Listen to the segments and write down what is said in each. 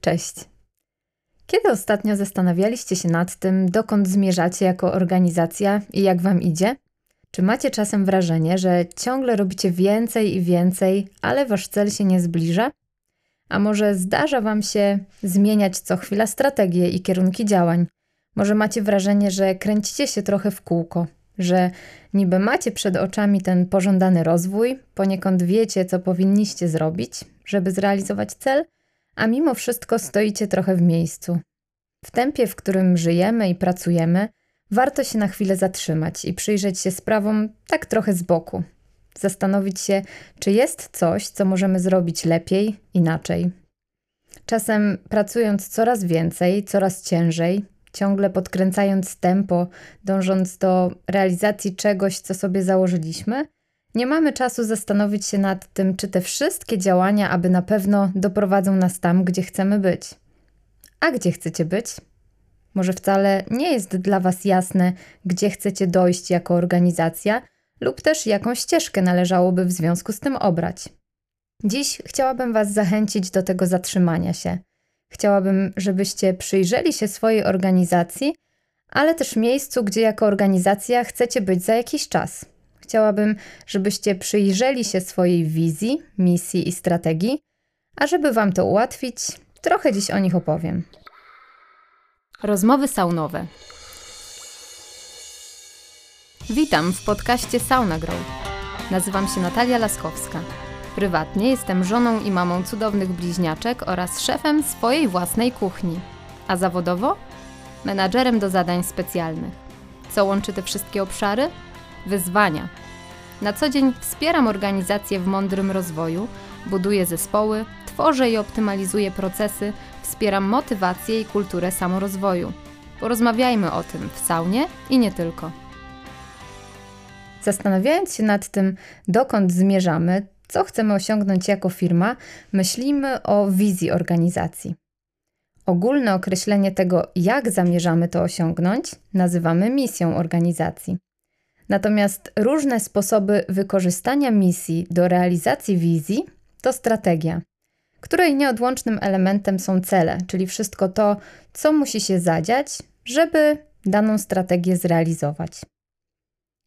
Cześć. Kiedy ostatnio zastanawialiście się nad tym, dokąd zmierzacie jako organizacja i jak wam idzie? Czy macie czasem wrażenie, że ciągle robicie więcej i więcej, ale wasz cel się nie zbliża? A może zdarza wam się zmieniać co chwila strategie i kierunki działań? Może macie wrażenie, że kręcicie się trochę w kółko, że niby macie przed oczami ten pożądany rozwój, poniekąd wiecie, co powinniście zrobić, żeby zrealizować cel, a mimo wszystko stoicie trochę w miejscu. W tempie, w którym żyjemy i pracujemy, warto się na chwilę zatrzymać i przyjrzeć się sprawom tak trochę z boku. Zastanowić się, czy jest coś, co możemy zrobić lepiej, inaczej. Czasem pracując coraz więcej, coraz ciężej, ciągle podkręcając tempo, dążąc do realizacji czegoś, co sobie założyliśmy, nie mamy czasu zastanowić się nad tym, czy te wszystkie działania, aby na pewno doprowadzą nas tam, gdzie chcemy być. A gdzie chcecie być? Może wcale nie jest dla Was jasne, gdzie chcecie dojść jako organizacja, lub też jaką ścieżkę należałoby w związku z tym obrać. Dziś chciałabym Was zachęcić do tego zatrzymania się. Chciałabym, żebyście przyjrzeli się swojej organizacji, ale też miejscu, gdzie jako organizacja chcecie być za jakiś czas. Chciałabym, żebyście przyjrzeli się swojej wizji, misji i strategii, a żeby Wam to ułatwić, trochę dziś o nich opowiem. Rozmowy saunowe. Witam w podcaście Sauna Grow. Nazywam się Natalia Laskowska. Prywatnie jestem żoną i mamą cudownych bliźniaczek oraz szefem swojej własnej kuchni. A zawodowo? Menadżerem do zadań specjalnych. Co łączy te wszystkie obszary? Wyzwania. Na co dzień wspieram organizacje w mądrym rozwoju, buduję zespoły, tworzę i optymalizuję procesy, wspieram motywację i kulturę samorozwoju. Porozmawiajmy o tym w saunie i nie tylko. Zastanawiając się nad tym, dokąd zmierzamy, co chcemy osiągnąć jako firma, myślimy o wizji organizacji. Ogólne określenie tego, jak zamierzamy to osiągnąć, nazywamy misją organizacji. Natomiast różne sposoby wykorzystania misji do realizacji wizji to strategia, której nieodłącznym elementem są cele, czyli wszystko to, co musi się zadziać, żeby daną strategię zrealizować.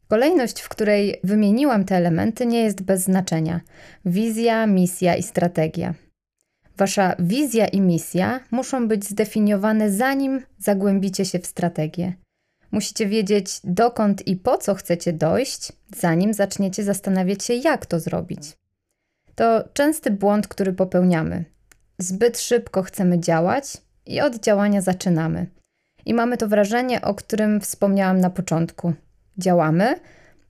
Kolejność, w której wymieniłam te elementy, nie jest bez znaczenia. Wizja, misja i strategia. Wasza wizja i misja muszą być zdefiniowane zanim zagłębicie się w strategię. Musicie wiedzieć, dokąd i po co chcecie dojść, zanim zaczniecie zastanawiać się, jak to zrobić. To częsty błąd, który popełniamy. Zbyt szybko chcemy działać i od działania zaczynamy. I mamy to wrażenie, o którym wspomniałam na początku. Działamy,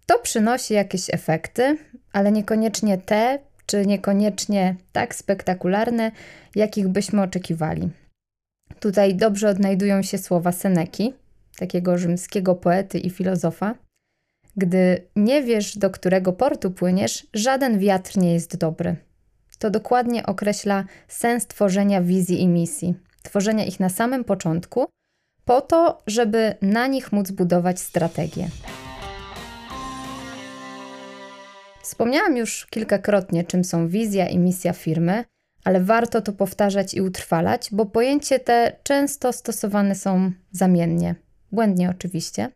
to przynosi jakieś efekty, ale niekoniecznie te, czy niekoniecznie tak spektakularne, jakich byśmy oczekiwali. Tutaj dobrze odnajdują się słowa Seneki, takiego rzymskiego poety i filozofa. Gdy nie wiesz, do którego portu płyniesz, żaden wiatr nie jest dobry. To dokładnie określa sens tworzenia wizji i misji, tworzenia ich na samym początku, po to, żeby na nich móc budować strategię. Wspomniałam już kilkakrotnie, czym są wizja i misja firmy, ale warto to powtarzać i utrwalać, bo pojęcie te często stosowane są zamiennie, błędnie oczywiście.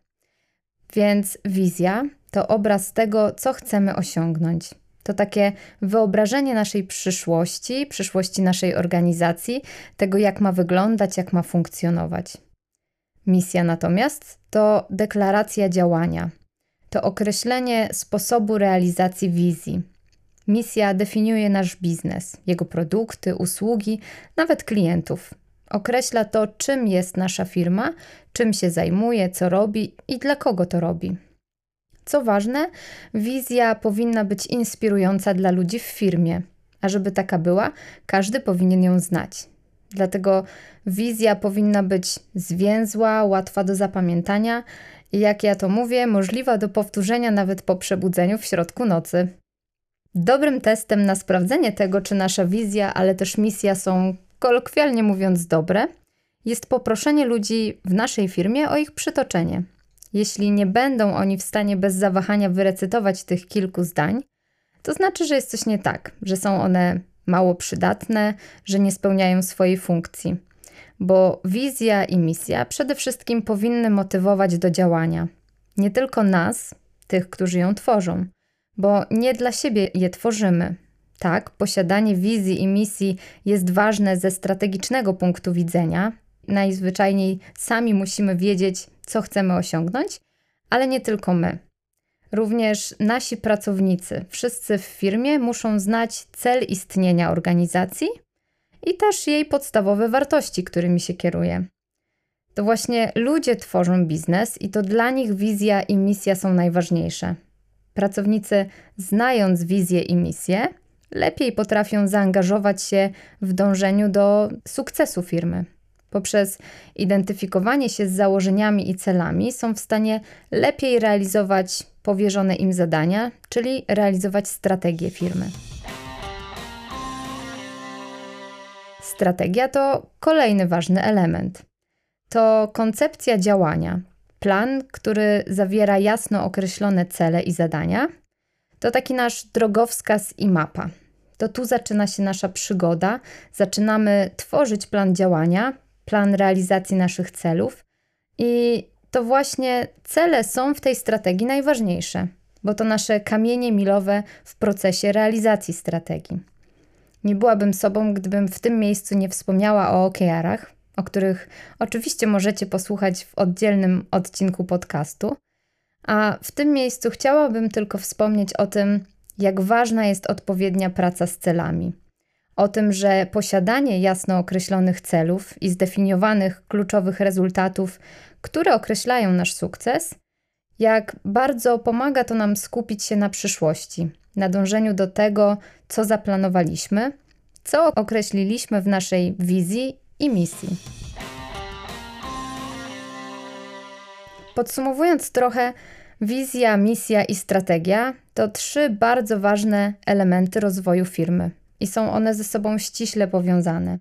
Więc wizja to obraz tego, co chcemy osiągnąć. To takie wyobrażenie naszej przyszłości, przyszłości naszej organizacji, tego jak ma wyglądać, jak ma funkcjonować. Misja natomiast to deklaracja działania, to określenie sposobu realizacji wizji. Misja definiuje nasz biznes, jego produkty, usługi, nawet klientów. Określa to, czym jest nasza firma, czym się zajmuje, co robi i dla kogo to robi. Co ważne, wizja powinna być inspirująca dla ludzi w firmie, a żeby taka była, każdy powinien ją znać. Dlatego wizja powinna być zwięzła, łatwa do zapamiętania i jak ja to mówię, możliwa do powtórzenia nawet po przebudzeniu w środku nocy. Dobrym testem na sprawdzenie tego, czy nasza wizja, ale też misja są, kolokwialnie mówiąc, dobre, jest poproszenie ludzi w naszej firmie o ich przytoczenie. Jeśli nie będą oni w stanie bez zawahania wyrecytować tych kilku zdań, to znaczy, że jest coś nie tak, że są one mało przydatne, że nie spełniają swojej funkcji. Bo wizja i misja przede wszystkim powinny motywować do działania. Nie tylko nas, tych, którzy ją tworzą, bo nie dla siebie je tworzymy. Tak, posiadanie wizji i misji jest ważne ze strategicznego punktu widzenia. Najzwyczajniej sami musimy wiedzieć, co chcemy osiągnąć, ale nie tylko my. Również nasi pracownicy, wszyscy w firmie muszą znać cel istnienia organizacji i też jej podstawowe wartości, którymi się kieruje. To właśnie ludzie tworzą biznes i to dla nich wizja i misja są najważniejsze. Pracownicy, znając wizję i misję, lepiej potrafią zaangażować się w dążeniu do sukcesu firmy. Poprzez identyfikowanie się z założeniami i celami są w stanie lepiej realizować powierzone im zadania, czyli realizować strategię firmy. Strategia to kolejny ważny element. To koncepcja działania, plan, który zawiera jasno określone cele i zadania. To taki nasz drogowskaz i mapa. To tu zaczyna się nasza przygoda. Zaczynamy tworzyć plan działania, plan realizacji naszych celów. I to właśnie cele są w tej strategii najważniejsze, bo to nasze kamienie milowe w procesie realizacji strategii. Nie byłabym sobą, gdybym w tym miejscu nie wspomniała o OKR-ach, o których oczywiście możecie posłuchać w oddzielnym odcinku podcastu. A w tym miejscu chciałabym tylko wspomnieć o tym, jak ważna jest odpowiednia praca z celami. O tym, że posiadanie jasno określonych celów i zdefiniowanych kluczowych rezultatów, które określają nasz sukces, jak bardzo pomaga to nam skupić się na przyszłości, na dążeniu do tego, co zaplanowaliśmy, co określiliśmy w naszej wizji i misji. Podsumowując trochę, wizja, misja i strategia to trzy bardzo ważne elementy rozwoju firmy i są one ze sobą ściśle powiązane.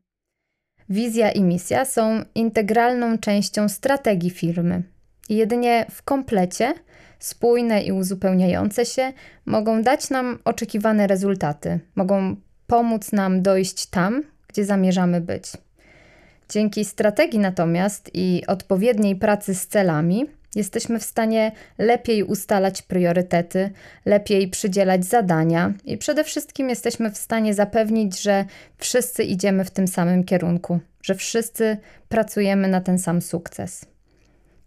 Wizja i misja są integralną częścią strategii firmy. I jedynie w komplecie, spójne i uzupełniające się, mogą dać nam oczekiwane rezultaty, mogą pomóc nam dojść tam, gdzie zamierzamy być. Dzięki strategii natomiast i odpowiedniej pracy z celami jesteśmy w stanie lepiej ustalać priorytety, lepiej przydzielać zadania i przede wszystkim jesteśmy w stanie zapewnić, że wszyscy idziemy w tym samym kierunku, że wszyscy pracujemy na ten sam sukces.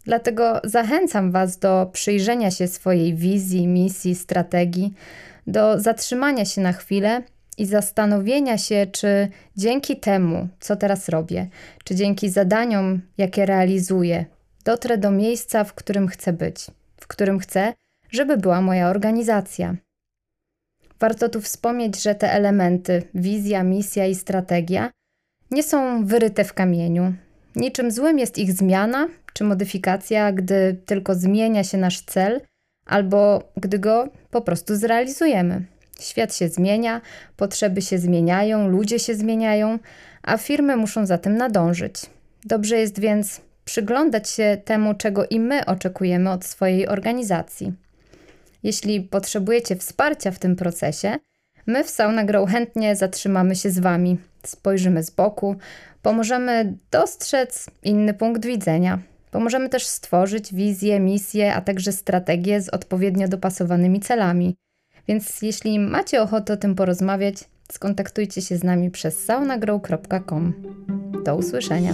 Dlatego zachęcam Was do przyjrzenia się swojej wizji, misji, strategii, do zatrzymania się na chwilę i zastanowienia się, czy dzięki temu, co teraz robię, czy dzięki zadaniom, jakie realizuję, dotrę do miejsca, w którym chcę być, w którym chcę, żeby była moja organizacja. Warto tu wspomnieć, że te elementy wizja, misja i strategia nie są wyryte w kamieniu. Niczym złym jest ich zmiana czy modyfikacja, gdy tylko zmienia się nasz cel albo gdy go po prostu zrealizujemy. Świat się zmienia, potrzeby się zmieniają, ludzie się zmieniają, a firmy muszą za tym nadążyć. Dobrze jest więc przyglądać się temu, czego i my oczekujemy od swojej organizacji. Jeśli potrzebujecie wsparcia w tym procesie, my w Sauna Grow chętnie zatrzymamy się z Wami, spojrzymy z boku, pomożemy dostrzec inny punkt widzenia. Pomożemy też stworzyć wizję, misję, a także strategię z odpowiednio dopasowanymi celami. Więc jeśli macie ochotę o tym porozmawiać, skontaktujcie się z nami przez saunagrow.com. Do usłyszenia.